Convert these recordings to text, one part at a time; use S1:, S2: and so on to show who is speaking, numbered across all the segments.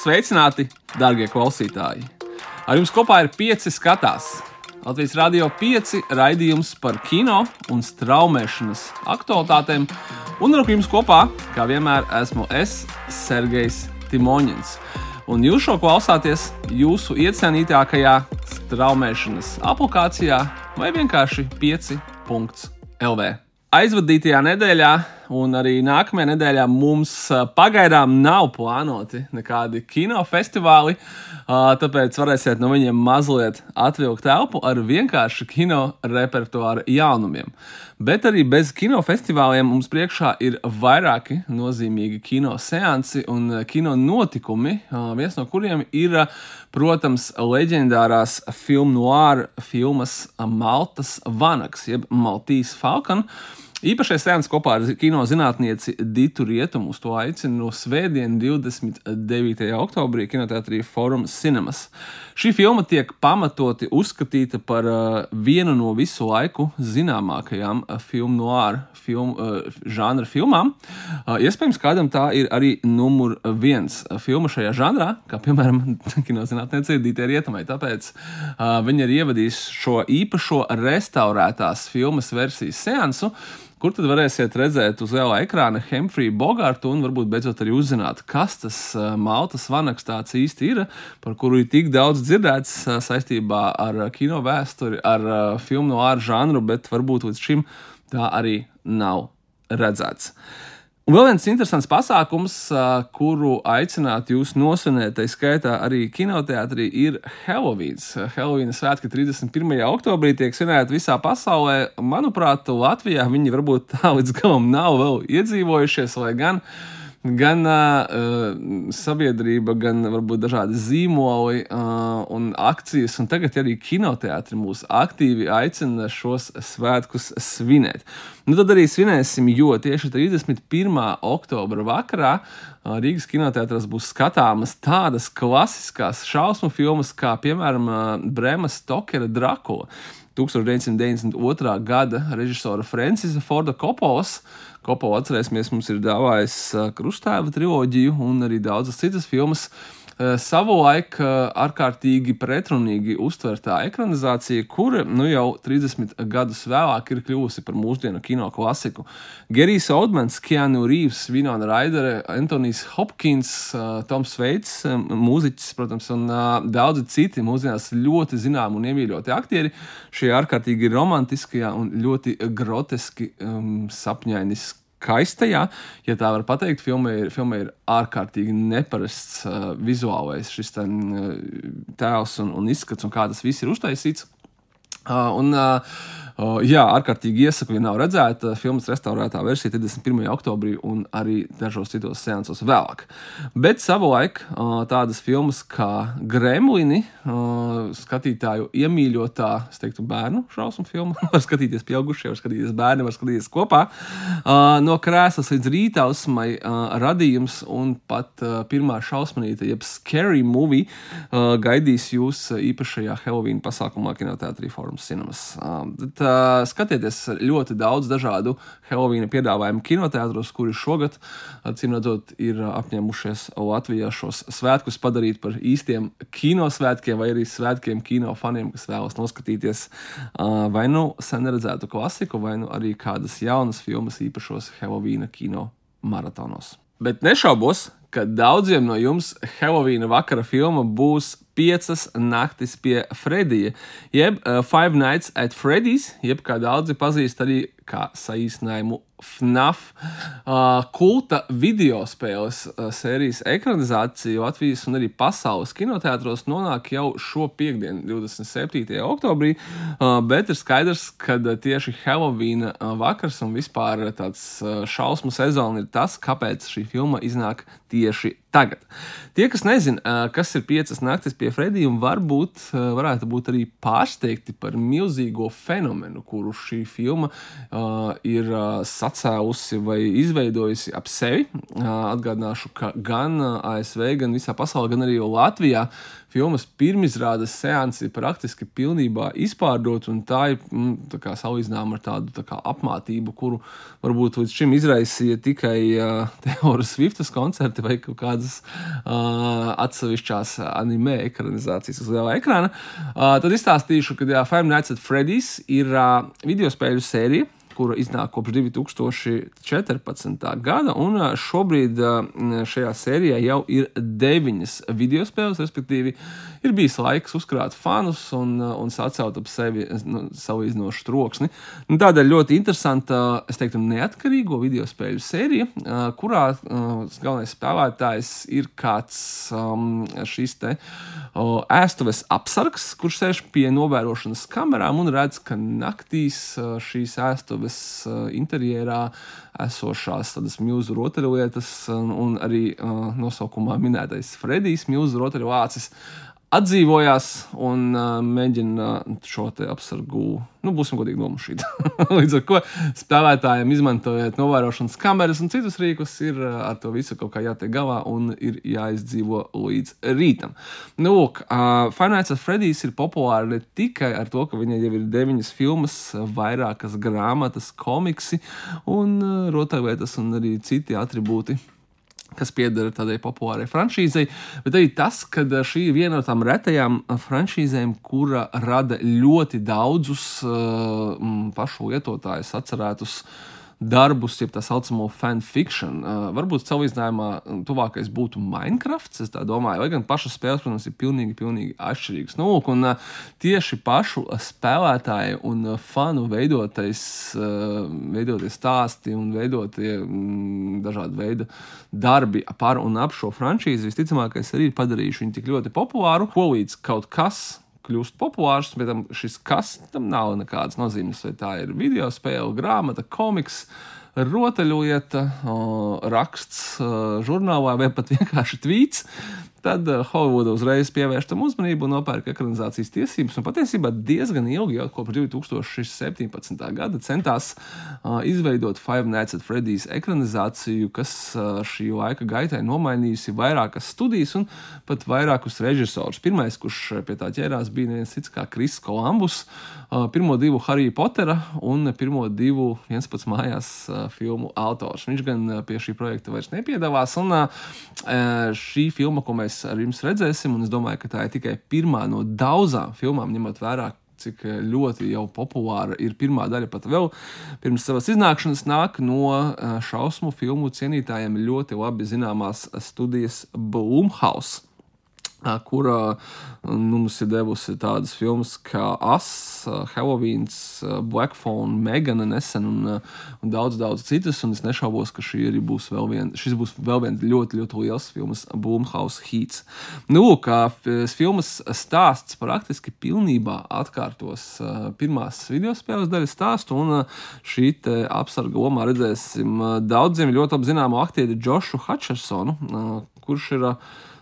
S1: Sveicināti, darbie klausītāji! Ar jums kopā ir pieci skatās. Latvijas Rādio 5 raidījums par kino un straumēšanas aktualitātēm. Un ar jums kopā, kā vienmēr, esmu es, Sergejs Timoņins. Un jūs šo klausāties jūsu iecienītākajā straumēšanas aplikācijā vai vienkārši 5.lv. Aizvadītajā nedēļā un arī nākamajā nedēļā mums pagaidām nav plānoti nekādi kinofestivāli. Tāpēc varēsiet no viņiem mazliet atvilkt telpu ar vienkāršu kino repertuāru jaunumiem. Bet arī bez kinofestivāliem mums priekšā ir vairāki nozīmīgi kino seansi un kino notikumi, viens no kuriem ir, protams, leģendārās filmu noir filmas Maltas Vanaks, jeb Maltīs Falcon. Īpašais sēns kopā ar kino zinātnieci Ditu Rietumu uz to aicina no Svētdienas 29. oktobrī kinoteātrī Forum Cinemas. Šī filma tiek pamatoti uzskatīta par uh, vienu no visu laiku zināmākajām uh, filmu noir film, uh, žanra filmām. Uh, iespējams, kādam tā ir arī numur viens filma šajā žanrā, kā piemēram kino zinātniece Dita Rietumai. Tāpēc uh, viņa ir ievadījusi šo īpašo restaurētās filmas versijas seansu kur tad varēsiet redzēt uz lielā ekrāna Hemfriju Bogartu un varbūt beidzot arī uzzināt, kas tas uh, Maltas vanaks tāds īsti ir, par kuru ir tik daudz dzirdēts uh, saistībā ar kino vēsturi, ar uh, filmu no ārā žanru, bet varbūt līdz šim tā arī nav redzēts. Un vēl viens interesants pasākums, kuru aicinātu jūs nosvinēt, tā skaitā arī kinoteātrī, ir Halloween. Halloween svētki 31. oktobrī tiek svinēti visā pasaulē. Manuprāt, Latvijā viņi varbūt tā līdz galam nav vēl iedzīvojušies, lai gan uh, gan uh, sabiedrība, gan varbūt dažādi zīmoli uh, un akcijas. Un tagad arī kinoteātris mūs aktīvi aicina šos svētkus svinēt. Nu, tad arī svinēsim, jo tieši 31. oktobra vakarā uh, Rīgas kinoteātros būs skatāmas tādas klasiskās šausmu filmas, kā piemēram uh, Brēmas Stokera Drakula. 1992. gada režisora Francisa Forda Kopolas uh, Kopo atcerēsimies, mums ir dāvājis Krustēva triloģiju un arī daudzas citas filmas. Savulaik ārkārtīgi pretrunīgi uztvertā ekranizācija, kura nu jau 30 gadus vēlāk ir kļuvusi par mūsdienu kino klasiku. Gerijs Oldmans, Keanu Reeves, Vinona Raidere, Antonijs Hopkins, Toms Veits, mūziķis, protams, un daudzi citi mūsdienās ļoti zināmi un iemīļoti aktieri šajā ārkārtīgi romantiskajā un ļoti groteski um, sapņainis skaistajā, ja tā var teikt, filmai ir, filmai ir ārkārtīgi neparasts uh, vizuālais šis ten, uh, tēls un, un izskats un kā tas viss ir uztaisīts. Un, Jā, ārkārtīgi iesaku, ja nav redzēta filmas restaurētā versija 31. oktobrī un arī dažos citos seansos vēlāk. Bet savulaik tādas filmas kā Gremlini, skatītāju iemīļotā, es teiktu, bērnu šausmu filma, var skatīties pieaugušie, var skatīties bērni, var skatīties kopā. No krēslas līdz rītausmai radījums un pat pirmā šausmanīta, jeb scary movie, gaidīs jūs īpašajā Halloween pasākumā kinoteātrī Forums Cinemas. Tā, uh, skatieties ļoti daudz dažādu Halloween piedāvājumu kinoteātros, kuri šogad, acīm redzot, ir apņēmušies Latvijā šos svētkus padarīt par īstiem kinosvētkiem vai arī svētkiem kino faniem, kas vēlas noskatīties uh, vai nu sen redzētu klasiku, vai nu arī kādas jaunas filmas īpašos Halloween kino maratonos. Bet nešaubos, ka daudziem no jums Halloween vakara filma būs piecas naktis pie Fredija, jeb uh, Five Nights at Freddy's, jeb kā daudzi pazīst arī kā saīsinājumu FNAF uh, kulta video spēles uh, sērijas ekranizācija Latvijas un arī pasaules kinoteātros nonāk jau šo piekdienu, 27. oktobrī. Uh, bet ir skaidrs, ka tieši uh, vakars un vispār tāds uh, šausmu sezona ir tas, kāpēc šī filma iznāk tieši tagad. Tie, kas nezina, uh, kas ir piecas naktis pie Fredija, varbūt uh, varētu būt arī pārsteigti par milzīgo fenomenu, kuru šī filma uh, ir uh, sacēlusi vai izveidojusi ap sevi. Atgādināšu, ka gan ASV, gan visā pasaulē, gan arī Latvijā filmas pirmizrādes seansi ir praktiski pilnībā izpārdot, un tā ir mm, tā salīdzināma ar tādu tā kā, apmātību, kuru varbūt līdz šim izraisīja tikai uh, Teoras Swiftas koncerti vai kāda tādas uh, atsevišķās anime ekranizācijas uz lielā ekrāna. Uh, tad izstāstīšu, ka jā, Five Nights at Freddy's ir uh, video spēļu sērija kura iznāk kopš 2014. gada. Un šobrīd šajā sērijā jau ir deviņas video spēles, respektīvi, ir bijis laiks uzkrāt fanus un, un sacelt ap sevi nu, savu iznošu troksni. Nu, Tādēļ ļoti interesanta, es teiktu, neatkarīgo video spēļu sērija, kurā galvenais spēlētājs ir kāds um, šīs te uh, ēstuves apsargs, kurš sēž pie novērošanas kamerām un redz, ka naktīs šīs ēstuves eh, interjerā esošās tādas milzu rotaļlietas un arī uh, nosaukumā minētais Fredijs milzu rotaļvācis atdzīvojās un uh, mēģina šo apsargu, nu, būsim godīgi, nomušīt. Līdz ar to spēlētājiem, izmantojot novērošanas kameras un citus rīkus, ir uh, ar to visu kaut kā jātiek galā un ir jāizdzīvo līdz rītam. Nu, lūk, uh, Finance of Freddy's ir populāra ne tikai ar to, ka viņai jau ir deviņas filmas, vairākas grāmatas, komiksi un uh, rotaļlietas un arī citi attribūti kas pieder tādai populārai franšīzei, bet arī tas, ka šī ir viena no tām retajām franšīzēm, kura rada ļoti daudzus uh, pašu lietotājus atcerētus uh, darbus, jeb tā saucamo fanfiction. Uh, varbūt salīdzinājumā tuvākais būtu Minecraft. Es domāju, lai gan pašas spēles, protams, ir pilnīgi, pilnīgi atšķirīgas. Nu, un uh, tieši pašu spēlētāju un uh, fanu veidotais, uh, veidotie stāsti un veidotie mm, dažādi veidi darbi par un ap šo franšīzi visticamākais arī ir padarījuši viņu tik ļoti populāru, ko līdz kaut kas kļūst populārs, bet tam šis kas tam nav nekādas nozīmes. Vai tā ir video spēle, grāmata, komiks, rotaļlieta, raksts žurnālā vai pat vienkārši tvīts. Tad uh, Holivuda uzreiz pievērš tam uzmanību un nopērk ekranizācijas tiesības. Un patiesībā diezgan ilgi, jau kopš 2017. gada, centās uh, izveidot Five Nights at Freddy's ekranizāciju, kas uh, šī laika gaitā nomainījusi vairākas studijas un pat vairākus režisorus. Pirmais, kurš pie tā ķērās, bija neviens cits kā Kris Kolambus, uh, pirmo divu Harry Pottera un pirmo divu 11 mājās uh, filmu autors. Viņš gan pie šī projekta vairs nepiedalās. Un uh, šī filma, ko mēs mēs ar jums redzēsim. Es domāju, ka tā ir tikai pirmā no daudzām filmām, ņemot vērā, cik ļoti jau populāra ir pirmā daļa. Pat vēl pirms savas iznākšanas nāk no eh, šausmu filmu cienītājiem ļoti labi zināmās studijas Blumhouse kura nu, mums ir devusi tādas filmas kā As, Halloween, Black Phone, Megana nesen un, un daudz, daudz citas. Un es nešaubos, ka šī arī būs vēl viena, šis būs vēl viens ļoti, ļoti liels filmas Boomhouse Heats. Nu, kā filmas stāsts praktiski pilnībā atkārtos pirmās video spēles daļas stāstu, un šī apsarga lomā redzēsim daudziem ļoti apzināmu aktieri Džošu Hutchersonu, kurš ir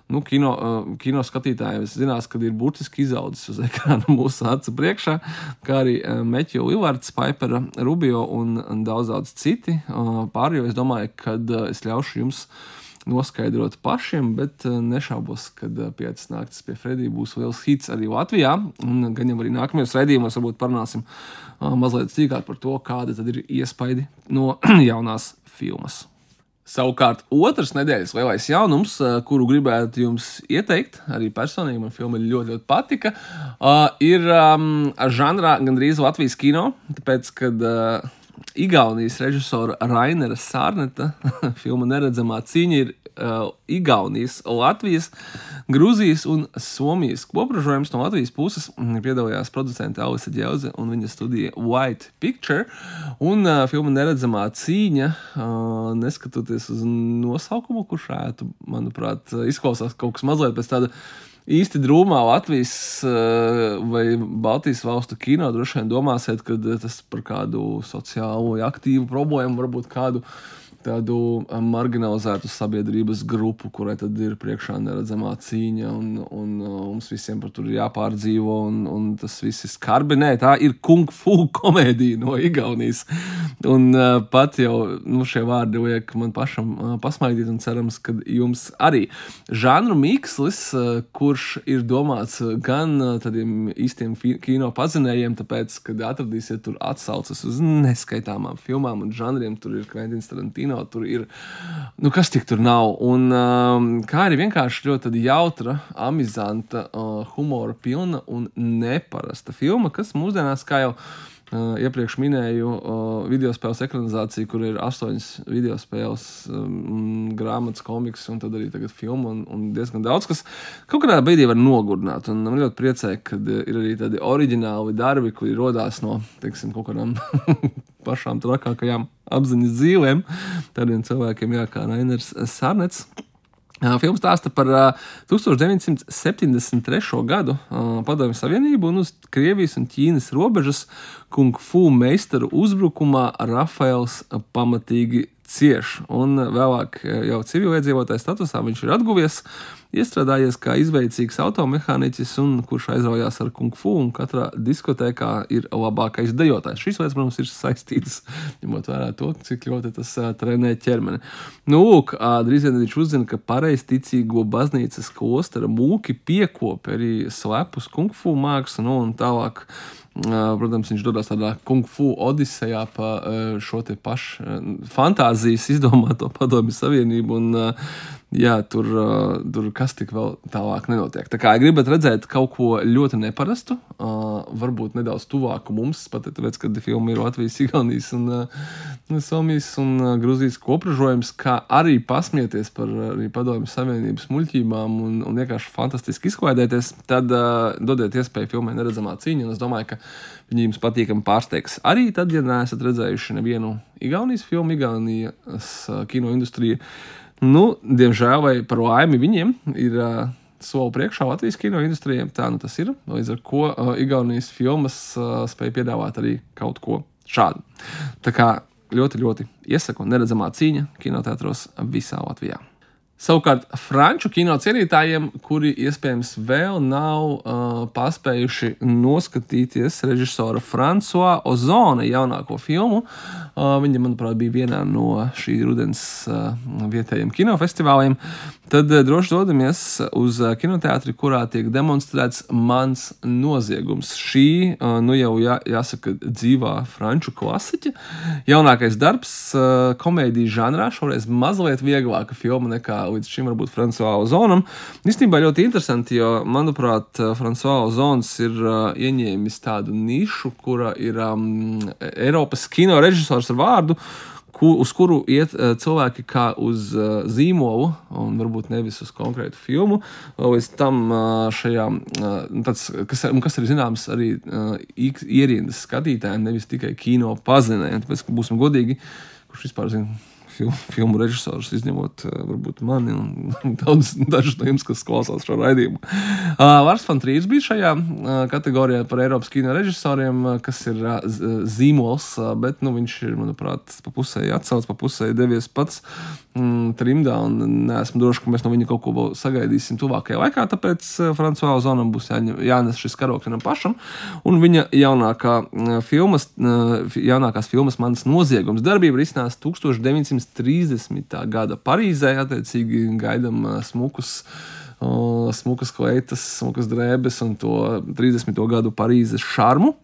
S1: nu, kino, uh, kino skatītājiem zinās, ka ir burtiski izaudzis uz ekrāna mūsu acu priekšā, kā arī uh, Meķa Livards, Paipera, Rubio un, daudz, daudz citi. Uh, pārējo es domāju, ka es ļaušu jums noskaidrot pašiem, bet nešaubos, ka piecas naktis pie Fredija būs liels hits arī Latvijā. Un gan jau arī nākamajos raidījumos varbūt parunāsim mazliet sīkāk par to, kāda tad ir iespaidi no jaunās filmas. Savukārt, otrs nedēļas lielais jaunums, eh, kuru gribētu jums ieteikt, arī personīgi man filma ļoti, ļoti patika, uh, ir um, žanrā gandrīz Latvijas kino. Tāpēc, kad uh, Igaunijas režisora Rainera Sārneta filma Neredzamā cīņa ir uh, Igaunijas, Latvijas, Grūzijas un Somijas kopražojums no Latvijas puses. Piedalījās producente Alisa Džauze un viņa studija White Picture. Un uh, filma Neredzamā cīņa, uh, neskatoties uz nosaukumu, kurš ētu, manuprāt, izklausās kaut kas mazliet pēc tāda īsti drūmā Latvijas vai Baltijas valstu kino droši vien domāsiet, ka tas par kādu sociālo aktīvu problēmu, varbūt kādu tādu um, marginalizētu sabiedrības grupu, kurai tad ir priekšā neredzamā cīņa, un, un uh, mums visiem par to ir jāpārdzīvo, un, un tas viss ir skarbi. Nē, tā ir kung fu komēdija no Igaunijas. Un uh, pat jau nu, šie vārdi liek man pašam uh, pasmaidīt, un cerams, ka jums arī. Žanru mikslis, uh, kurš ir domāts gan uh, tādiem īstiem kino pazinējiem, tāpēc, kad atradīsiet tur atsauces uz neskaitāmām filmām un žanriem, tur ir Kventins Tarantino, tur ir, nu kas tik tur nav. Un um, kā arī vienkārši ļoti jautra, amizanta, uh, humora pilna un neparasta filma, kas mūsdienās, kā jau Uh, iepriekš minēju uh, video spēles ekranizāciju, kur ir astoņas video spēles, um, grāmatas, komiks un tad arī tagad filma un, un diezgan daudz, kas kaut kādā brīdī var nogurdināt. Un man ļoti priecē, ka ir arī tādi oriģināli darbi, kuri rodās no, teiksim, kaut kādām pašām trakākajām apziņas dzīvēm, tādiem cilvēkiem, jā, kā Rainers Sarnets. Filmas stāsta par 1973. gadu Padomju Savienību un uz Krievijas un Ķīnas robežas kung fu meistaru uzbrukumā Rafaels pamatīgi cieš. Un vēlāk jau civiliedzīvotāja statusā viņš ir atguvies. Uh, iestrādājies kā izveicīgs automehāniķis, un kurš aizraujās ar kung fu, un katrā diskotēkā ir labākais dejotājs. Šīs lietas, protams, ir saistītas, ņemot vērā to, cik ļoti tas uh, trenē ķermeni. Nu, lūk, uh, drīz vien viņš uzzina, ka pareizticīgo baznīcas klostera mūki piekopi arī slepus kung fu mākslu, nu, un tālāk. Protams, viņš dodas tādā kung fu odisejā pa šo te pašu fantāzijas izdomāto padomju savienību. Un, jā, tur, tur kas tik vēl tālāk nenotiek. Tā kā ja gribat redzēt kaut ko ļoti neparastu, varbūt nedaudz tuvāku mums, pat tāpēc, ka filma ir Latvijas, Igaunijas un uh, Somijas un Gruzijas kopražojums, kā arī pasmieties par arī padomju savienības muļķībām un, un vienkārši fantastiski izklaidēties, tad dodiet iespēju filmai neredzamā cīņa, un es domāju, ka viņi jums patīkami pārsteigs. Arī tad, ja neesat redzējuši nevienu Igaunijas filmu, Igaunijas kino industriju Nu, diemžēl, vai par laimi viņiem ir uh, soli priekšā Latvijas kino industrijai. Tā nu tas ir. Līdz ar to uh, Igaunijas filmas uh, spēja piedāvāt arī kaut ko šādu. Tā kā ļoti, ļoti iesaku neredzamā cīņa kinoteātros visā Latvijā. Savukārt, franču kino cienītājiem, kuri iespējams vēl nav uh, paspējuši noskatīties režisora Frančiska Ozona jaunāko filmu, uh, viņa, manuprāt, bija vienā no šī rudens uh, vietējiem kinofestivāliem, tad uh, droši dodamies uz uh, kinoteātri, kurā tiek demonstrēts mans noziegums. Šī, uh, nu jau jā, jāsaka, dzīvā franču klasiķa, jaunākais darbs komēdijas žanrā, šoreiz mazliet vieglāka filma nekā līdz šim varbūt Frančiskā Ozonam. Īstenībā ļoti interesanti, jo, manuprāt, Frančiskā Ozons ir ieņēmis tādu nišu, kura ir um, Eiropas kino režisors ar vārdu ku, uz kuru iet uh, cilvēki kā uz uh, zīmolu, un varbūt nevis uz konkrētu filmu. Līdz tam uh, šajā, tāds, kas, kas ir zināms arī ierindas skatītājiem, nevis tikai kino pazinējiem. Tāpēc, ka būsim godīgi, kurš vispār zina filmu, filmu režisors, izņemot uh, varbūt mani un daudz, dažus no jums, kas klausās šo raidījumu. Uh, Lars Fontrīds bija šajā uh, kategorijā par Eiropas kino režisoriem, uh, kas ir uh, zīmols, uh, bet nu, viņš ir, manuprāt, pa pusēji atsaucis, pa pusēji devies pats mm, trimdā, un neesmu drošs, ka mēs no viņa kaut ko sagaidīsim tuvākajā laikā, tāpēc uh, Frančiskā Zonam būs jāņem, jānes šis karoks pašam, un viņa jaunākā uh, filmas, uh, jaunākās filmas Mans noziegums darbība risinās 1900 30. gada Parīzē. Attiecīgi gaidām smukus. Uh, smukas kleitas, smukas drēbes un to 30. gadu Parīzes šarmu.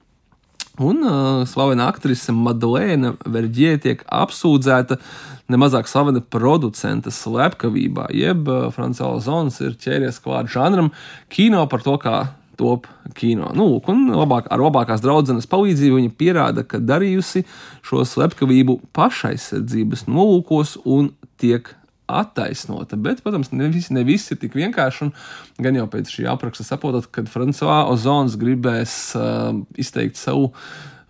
S1: Un uh, slavena aktrise Madlēna Verģie tiek apsūdzēta nemazāk slavena producenta slepkavībā, jeb uh, Frančiskais Zons ir ķēries klāt žanram kino par to, kā top kino. Nu, lūk, un labāk, ar labākās draudzenes palīdzību viņa pierāda, ka darījusi šo slepkavību pašaizsardzības nolūkos un tiek attaisnota. Bet, protams, ne viss, ne viss ir tik vienkārši. Gan jau pēc šī apraksta saprotat, ka Frančiskā Ozons gribēs uh, izteikt savu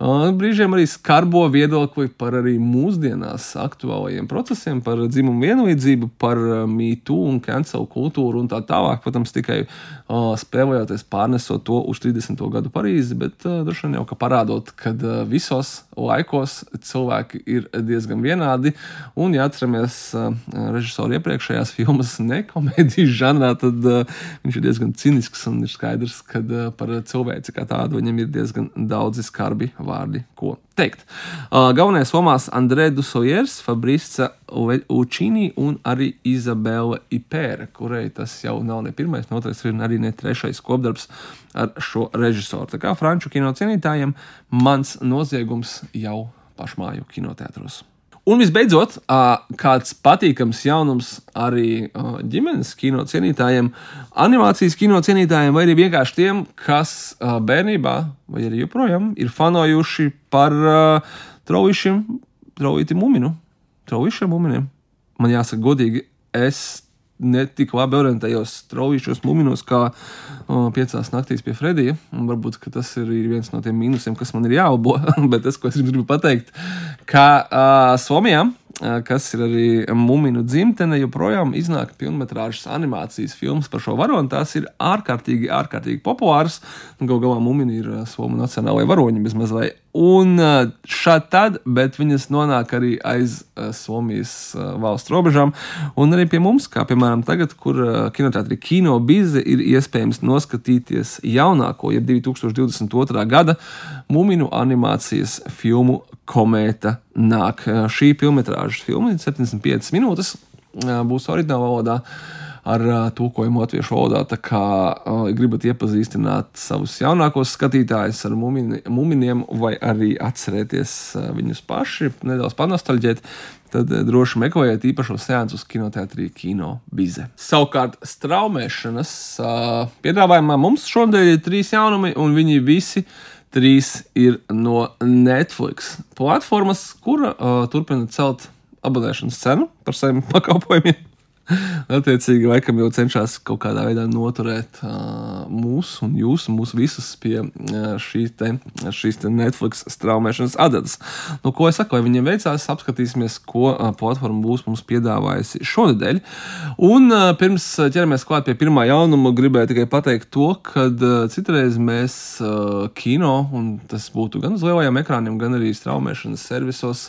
S1: Brīžiem arī skarbo viedokli par arī mūsdienās aktuālajiem procesiem, par dzimumu vienlīdzību, par mītu un cancel kultūru un tā tālāk. Protams, tikai uh, spēlējoties pārnesot to uz 30. gadu Parīzi, bet uh, droši vien jau ka parādot, ka uh, visos laikos cilvēki ir diezgan vienādi. Un, ja atceramies uh, režisoru iepriekšējās filmas, ne komēdijas žanrā, tad uh, viņš ir diezgan cinisks un ir skaidrs, ka uh, par cilvēci kā tādu viņam ir diezgan daudzi skarbi vārdi vārdi, ko teikt. Uh, galvenais somās Andrē Dusojers, Fabrice Učīni un arī Izabela Ipēra, kurai tas jau nav ne pirmais, ne otrais, un arī ne trešais kopdarbs ar šo režisoru. Tā kā franču kino cienītājiem mans noziegums jau pašmāju kinoteātros. Un visbeidzot, kāds patīkams jaunums arī ģimenes kino cienītājiem, animācijas kino cienītājiem, vai arī vienkārši tiem, kas bērnībā, vai arī joprojām ir fanojuši par traujišiem, traujīti muminu, traujišiem muminiem. Man jāsaka, godīgi, es netik labi orientējos straujišos muminos, kā o, piecās naktīs pie Fredija. Un varbūt tas ir viens no tiem mīnusiem, kas man ir jālabo. Bet tas, ko es gribu pateikt, ka uh, Somijā kas ir arī Mumiju dzimtene, joprojām iznāk pilnmetrāžas animācijas filmas par šo varoni. Tās ir ārkārtīgi, ārkārtīgi populāras. Galu galā Mumija ir Somijas nacionālajie varoņi bezmaz vai. Un šādi tad, bet viņas nonāk arī aiz Somijas valsts robežām, un arī pie mums, kā piemēram tagad, kur kinoteātrī Kino Bize ir iespējams noskatīties jaunāko, jeb 2022. gada Mumiju animācijas filmu Komēta nāk. Šī filmas filma, 75 minūtes, būs oriģinālā valodā ar tulkojumu latviešu valodā. Tā kā uh, gribat iepazīstināt savus jaunākos skatītājus ar mumini, muminiem, vai arī atcerēties uh, viņus paši, nedaudz panostalģēt, tad uh, droši meklējiet īpašos sēnes kinoteātrī Kino Bize. Savukārt, straumēšanas uh, piedāvājumā mums šodien ir trīs jaunumi, un viņi visi trīs ir no Netflix platformas, kura uh, turpina celt abonēšanas cenu par saviem pakalpojumiem. Attiecīgi, laikam jau cenšas kaut kādā veidā noturēt uh, mūs un jūs, mūs visus pie uh, šī te, šīs te Netflix straumēšanas adatas. Nu, ko es saku, vai viņiem veicās, apskatīsimies, ko uh, platforma būs mums piedāvājusi šonadēļ. Un uh, pirms ķeramies klāt pie pirmā jaunuma, gribēju tikai pateikt to, ka uh, citreiz mēs uh, kino, un tas būtu gan uz lielajiem ekrāniem, gan arī straumēšanas servisos,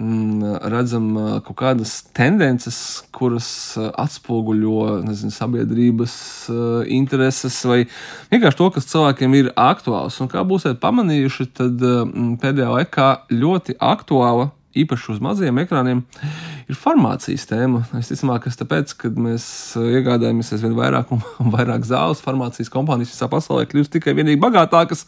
S1: mm, redzam uh, kaut kādas tendences, kuras atspoguļo nezinu, sabiedrības uh, intereses vai vienkārši to, kas cilvēkiem ir aktuāls. Un kā būsiet pamanījuši, tad uh, pēdējā laikā ļoti aktuāla īpaši uz maziem ekrāniem, ir farmācijas tēma. Es domāju, ka tāpēc, ka mēs iegādājamies aizvien vairāk un vairāk zāles, farmācijas kompānijas visā pasaulē kļūst tikai vienīgi bagātākas.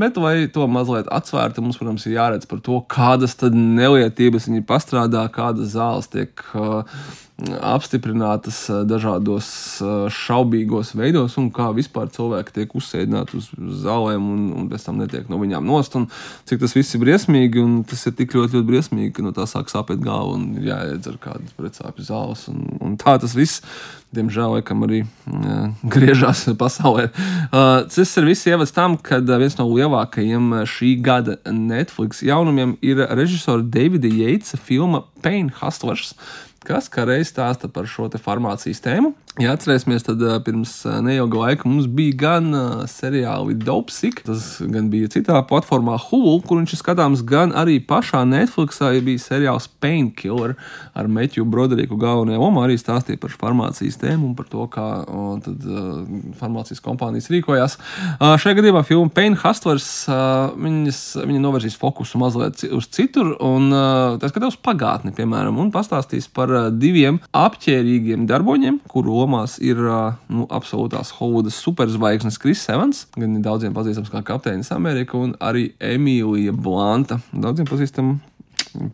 S1: Bet, lai to mazliet atsvērtu, mums, protams, ir jāredz par to, kādas tad nelietības viņi pastrādā, kādas zāles tiek uh, apstiprinātas uh, dažādos uh, šaubīgos veidos, un kā vispār cilvēki tiek uzsēdināti uz zālēm un, un pēc tam netiek no viņām nost. Cik tas viss ir briesmīgi, un tas ir tik ļoti, ļoti briesmīgi, ka no tā sāk sāpēt galva un ir jāiedzer kādas pretsāpju zāles. Un, un tā tas viss diemžēl, laikam, arī uh, griežās pasaulē. Uh, tas ir viss ievads tam, ka uh, viens no lielākajiem šī gada Netflix jaunumiem ir režisora Davida Jeitsa filma Pain Hustlers kas reiz stāsta par šo farmācijas tēmu. Ja atcerēsimies, tad pirms neilga laika mums bija gan uh, seriāli Dopsik, tas gan bija citā platformā Hulu, kur viņš ir skatāms, gan arī pašā Netflixā ja bija seriāls Painkiller ar Metju Broderiku galvenajā lomā, arī stāstīja par farmācijas tēmu un par to, kā tad, farmācijas kompānijas rīkojās. Šajā gadījumā filma Pain Hustlers, viņa novērsīs fokusu mazliet uz citur, un tā skatās uz pagātni, piemēram, un pastāstīs par diviem apķērīgiem darboņiem, kuru lomās ir nu, absolūtās Hovudas superzvaigznes Kris Evans, gan daudziem pazīstams kā Kapteinis Amerika, un arī Emīlija Blanta. Daudziem pazīstama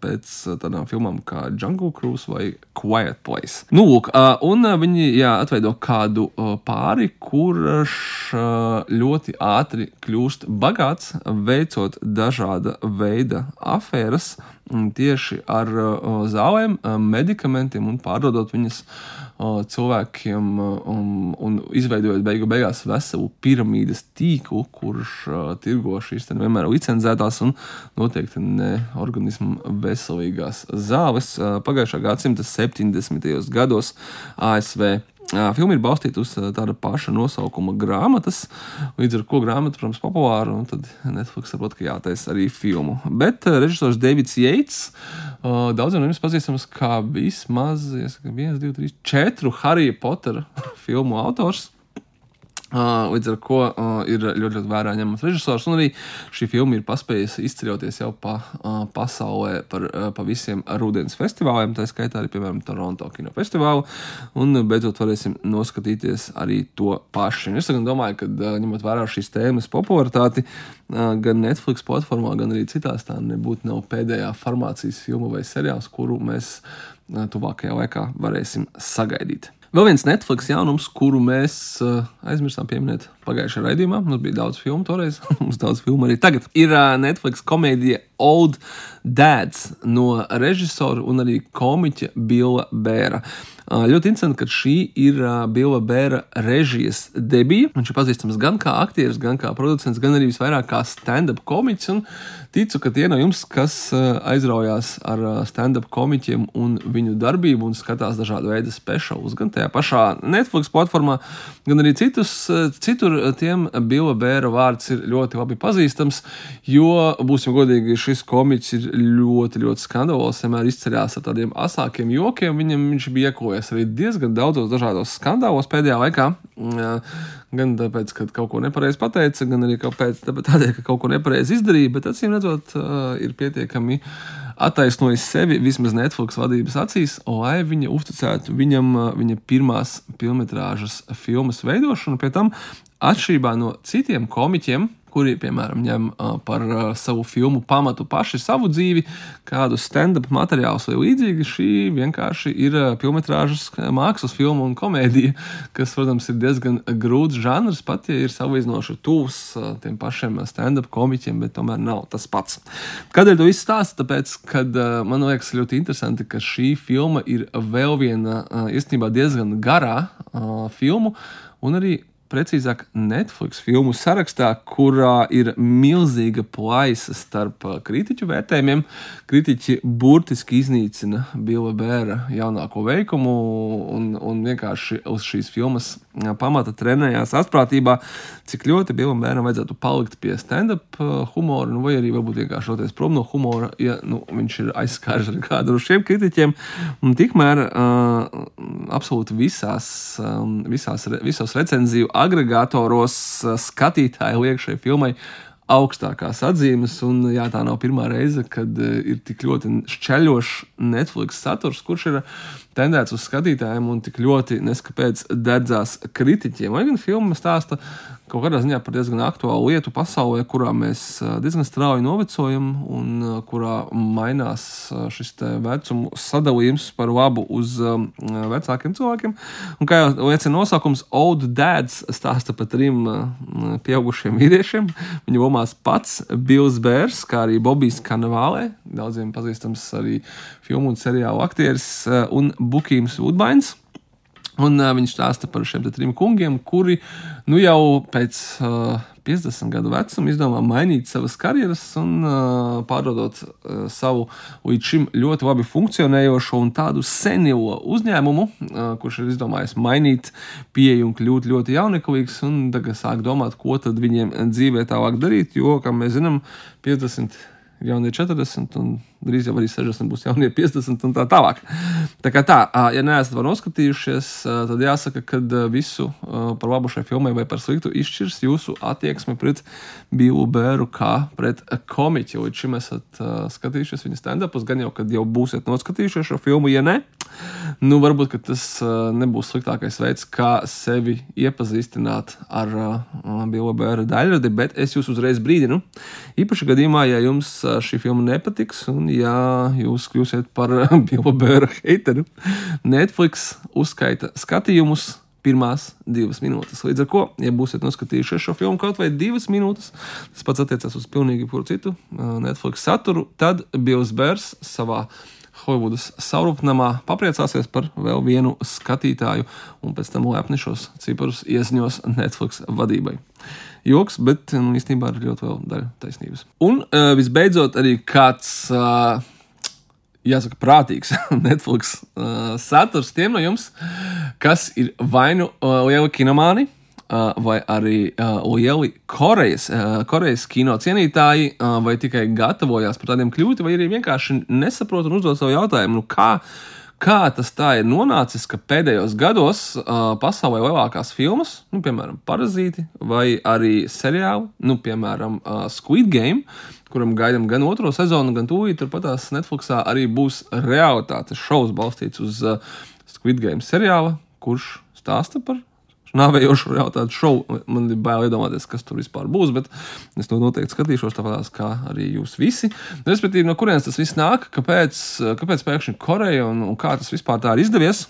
S1: pēc tādām filmām kā Jungle Cruise vai Quiet Place. Nu, lūk, un viņi jā, atveido kādu pāri, kurš ļoti ātri kļūst bagāts, veicot dažāda veida afēras tieši ar zālēm, medikamentiem un pārdodot viņas cilvēkiem un, un izveidojot beigu beigās veselu piramīdas tīklu, kurš tirgo šīs vienmēr licencētās un noteikti ne organismu veselīgās zāles. Pagājušā gadsimta 70. gados ASV Filma ir balstīta uz tāda paša nosaukuma grāmatas, līdz ar to grāmata, protams, populāra, un tad Netflix saprot, ka jātaisa arī filmu. Bet režisors Davids Yates, daudziem no jums pazīstams kā vismaz, jāsaka, viens, divi, trīs, četru Harry Potter filmu autors. Līdz ar to ir ļoti, ļoti vērā ņemams režisors. Un arī šī filma ir paspējusi izceļoties jau pa pasaulē par, pa visiem rudens festivāliem, tā skaitā arī, piemēram, Toronto kinofestivālu. Un beidzot varēsim noskatīties arī to pašu. Es domāju, ka ņemot vērā šīs tēmas popularitāti, gan Netflix platformā, gan arī citās tā nebūtu nav pēdējā farmācijas filma vai seriāls, kuru mēs tuvākajā laikā varēsim sagaidīt. Vēl viens Netflix jaunums, kuru mēs uh, aizmirsām pieminēt pagājušajā raidījumā. Mums bija daudz filmu toreiz, mums daudz filmu arī tagad. Ir uh, Netflix komēdija Old Dads no režisora un arī komiķa Bila Bēra. Uh, ļoti interesanti, ka šī ir uh, Bila Bēra režijas debija. Viņš ir pazīstams gan kā aktieris, gan kā producents, gan arī visvairāk kā stand-up komiķis. Un ticu, ka tie no jums, kas uh, aizraujās ar stand-up komiķiem un viņu darbību un skatās dažādu veidu speciālus, gan tajā pašā Netflix platformā, gan arī citus, citur tiem Bila Bēra vārds ir ļoti labi pazīstams, jo, būsim godīgi, šis komiķis ir ļoti, ļoti skandalols, vienmēr izceļās ar tādiem asākiem jokiem. Viņam viņš bija iekojies arī diezgan daudzos dažādos skandālos pēdējā laikā. Gan tāpēc, ka kaut ko nepareizi pateica, gan arī kāpēc, tādēļ, ka kaut ko nepareizi izdarīja, bet acīm redzot, ir pietiekami attaisnojis sevi vismaz Netflix vadības acīs, lai viņa uzticētu viņam viņa pirmās filmas veidošanu. Pie tam, atšķirībā no citiem komiķiem, kuri, piemēram, ņem par savu filmu pamatu paši savu dzīvi, kādu stand-up materiālus vai līdzīgi. Šī vienkārši ir filmas mākslas filma un komēdija, kas, protams, ir diezgan grūts žanrs, pat ja ir salīdzinoši tuvs tiem pašiem stand-up komiķiem, bet tomēr nav tas pats. Kādēļ to izstāstu? Tāpēc, ka man liekas ļoti interesanti, ka šī filma ir vēl viena īstenībā diezgan garā filma un arī precīzāk, Netflix filmu sarakstā, kurā ir milzīga plaisa starp uh, kritiķu vērtējumiem. Kritiķi burtiski iznīcina Bila Bēra jaunāko veikumu un, un vienkārši uz šīs filmas uh, pamata trenējās astprātībā, cik ļoti Bilam Bēram vajadzētu palikt pie stand-up uh, humora, nu, vai arī varbūt vienkārši doties prom no humora, ja nu, viņš ir aizskārs ar kādu no šiem kritiķiem. Un tikmēr uh, absolūti visās, um, visās, visos recenziju agregatoros eh, skatītāji liek šai filmai augstākās atzīmes. Un, jā, tā nav pirmā reize, kad uh, ir tik ļoti šķeļošs Netflix saturs, kurš ir tendēts uz skatītājiem un tik ļoti neskapēc dedzās kritiķiem. Lai gan filma stāsta kaut kādā ziņā par diezgan aktuālu lietu pasaulē, kurā mēs diezgan strauji novecojam un kurā mainās šis vecumu sadalījums par labu uz vecākiem cilvēkiem. Un, kā jau liecina nosaukums, Old Dads stāsta par trim pieaugušiem vīriešiem. Viņu lomās pats Bills Bērs, kā arī Bobijs Kanavālē, daudziem pazīstams arī filmu un seriālu aktieris, un Bukīms Woodbines. Un uh, viņš stāsta par šiem trim kungiem, kuri nu, jau pēc uh, 50 gadu vecuma izdomā mainīt savas karjeras un uh, pārdodot uh, savu līdz šim ļoti labi funkcionējošo un tādu senilo uzņēmumu, uh, kurš ir izdomājis mainīt pieeju un kļūt ļoti jauneklīgs, un tagad sāk domāt, ko tad viņiem dzīvē tālāk darīt, jo, kā mēs zinām, 50 ir jaunie 40 un drīz jau arī 60 būs jaunie 50 un tā tālāk. Tā kā tā, ja neesat vēl noskatījušies, tad jāsaka, ka visu par labu šai filmai vai par sliktu izšķirs jūsu attieksme pret Bīlu Bēru kā pret komiķi. Līdz šim esat skatījušies viņa stand-upus, gan jau, kad jau būsiet noskatījušies šo filmu, ja ne, nu varbūt tas nebūs sliktākais veids, kā sevi iepazīstināt ar Bīlu Bēru daļradi, bet es jūs uzreiz brīdinu. Īpaši gadījumā, ja jums šī filma nepatiks un ja jūs kļūsiet par Bilbēra heiteru, Netflix uzskaita skatījumus pirmās divas minūtes. Līdz ar to, ja būsiet noskatījušies šo filmu kaut vai divas minūtes, tas pats attiecas uz pilnīgi jebkuru citu Netflix saturu, tad Bills Bērs savā Holivudas saurupnamā papriecāsies par vēl vienu skatītāju un pēc tam lepni šos ciparus iesņos Netflix vadībai. Joks, bet nu, īstenībā ir ļoti vēl daļa taisnības. Un uh, visbeidzot, arī kāds. Uh, jāsaka, prātīgs Netflix uh, saturs tiem no jums, kas ir vai nu uh, lieli kinomāni, uh, vai arī uh, lieli Korejas, uh, Korejas kino cienītāji, vai tikai gatavojās par tādiem kļūt, vai arī vienkārši nesaprot un uzdod savu jautājumu, nu kā kā tas tā ir nonācis, ka pēdējos gados uh, pasaulē lielākās filmas, nu, piemēram, Parazīti vai arī seriāli, nu, piemēram, uh, Squid Game, kuram gaidām gan otro sezonu, gan tūlīt turpatās Netflixā arī būs realitātes šovs balstīts uz uh, Squid Game seriāla, kurš stāsta par nāvējošu realitātes šovu. Man ir bail iedomāties, kas tur vispār būs, bet es to noteikti skatīšos tāpat kā arī jūs visi. Respektīvi, no kurienes tas viss nāk, kāpēc, kāpēc pēkšņi Koreja un, un kā tas vispār tā ir izdevies.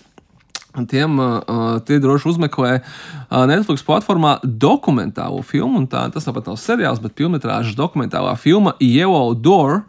S1: Tiem uh, tie droši uzmeklē uh, Netflix platformā dokumentālo filmu, un tā, tas tāpat nav seriāls, bet filmas dokumentālā filma Yellow Door.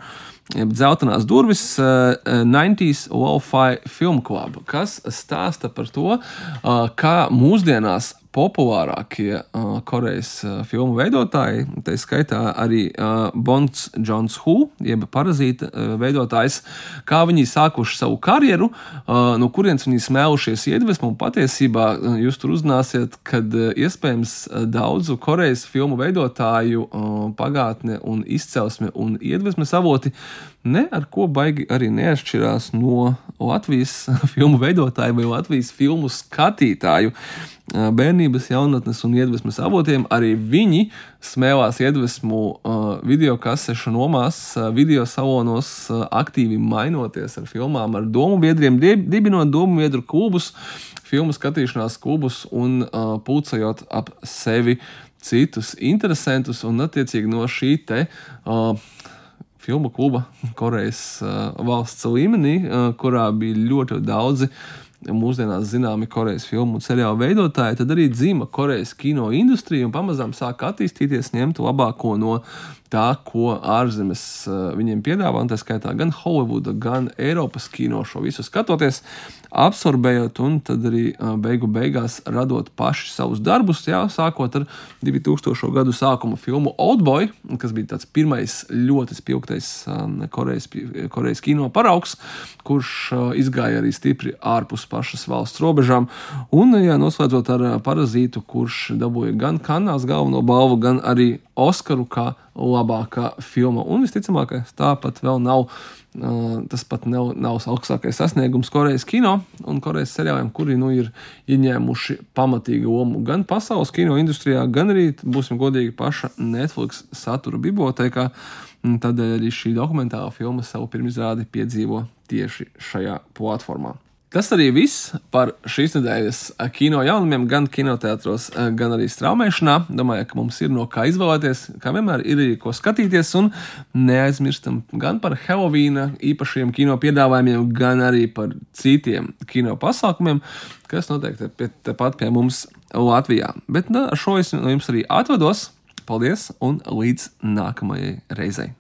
S1: Jeb dzeltenās durvis, uh, 90s Lo-Fi Film Club, kas stāsta par to, uh, kā mūsdienās populārākie uh, Korejas uh, filmu veidotāji, tā skaitā arī uh, Bonds Jones Hu, jeb parazīta uh, veidotājs, kā viņi sākuši savu karjeru, uh, no kurienes viņi smēlušies iedvesmu, un patiesībā uh, jūs tur uzzināsiet, kad uh, iespējams uh, daudzu Korejas filmu veidotāju uh, pagātne un izcelsme un iedvesmes avoti ne ar ko baigi arī neatšķirās no Latvijas filmu veidotāju vai Latvijas filmu skatītāju bērnības, jaunatnes un iedvesmas avotiem. Arī viņi smēlās iedvesmu video kasešu nomās, video salonos, aktīvi mainoties ar filmām, ar domu biedriem, dibinot domu biedru klubus, filmu skatīšanās klubus un pulcējot ap sevi citus interesantus un attiecīgi no šī te. Uh, filmu kluba Korejas uh, valsts līmenī, uh, kurā bija ļoti daudzi mūsdienās zināmi Korejas filmu un seriālu veidotāji, tad arī dzīva Korejas kino industrija un pamazām sāk attīstīties, ņemt labāko no tā, ko ārzemes viņiem piedāvā, un tā skaitā gan Holivuda, gan Eiropas kino šo visu skatoties absorbējot un tad arī beigu beigās radot paši savus darbus, jā, sākot ar 2000. gadu sākuma filmu Oldboy, kas bija tāds pirmais ļoti spilgtais Korejas, Korejas kino paraugs, kurš izgāja arī stipri ārpus pašas valsts robežām, un jā, noslēdzot ar parazītu, kurš dabūja gan kanās galveno balvu, gan arī Oskaru kā labākā filma. Un visticamāk, tāpat vēl nav Tas pat nav, nav augstākais sasniegums Korejas kino un Korejas seriāliem, kuri nu, ir ieņēmuši pamatīgu lomu gan pasaules kino industrijā, gan arī, būsim godīgi, paša Netflix satura bibliotekā. Tādēļ arī šī dokumentālā filma savu pirmizrādi piedzīvo tieši šajā platformā. Tas arī viss par šīs nedēļas kino jaunumiem, gan kinoteātros, gan arī straumēšanā. Domāju, ka mums ir no kā izvēlēties, kā vienmēr ir arī ko skatīties, un neaizmirstam gan par Helovīna īpašiem kino piedāvājumiem, gan arī par citiem kino pasākumiem, kas noteikti ir tepat pie mums Latvijā. Bet na, ar šo es no jums arī atvados. Paldies un līdz nākamajai reizei!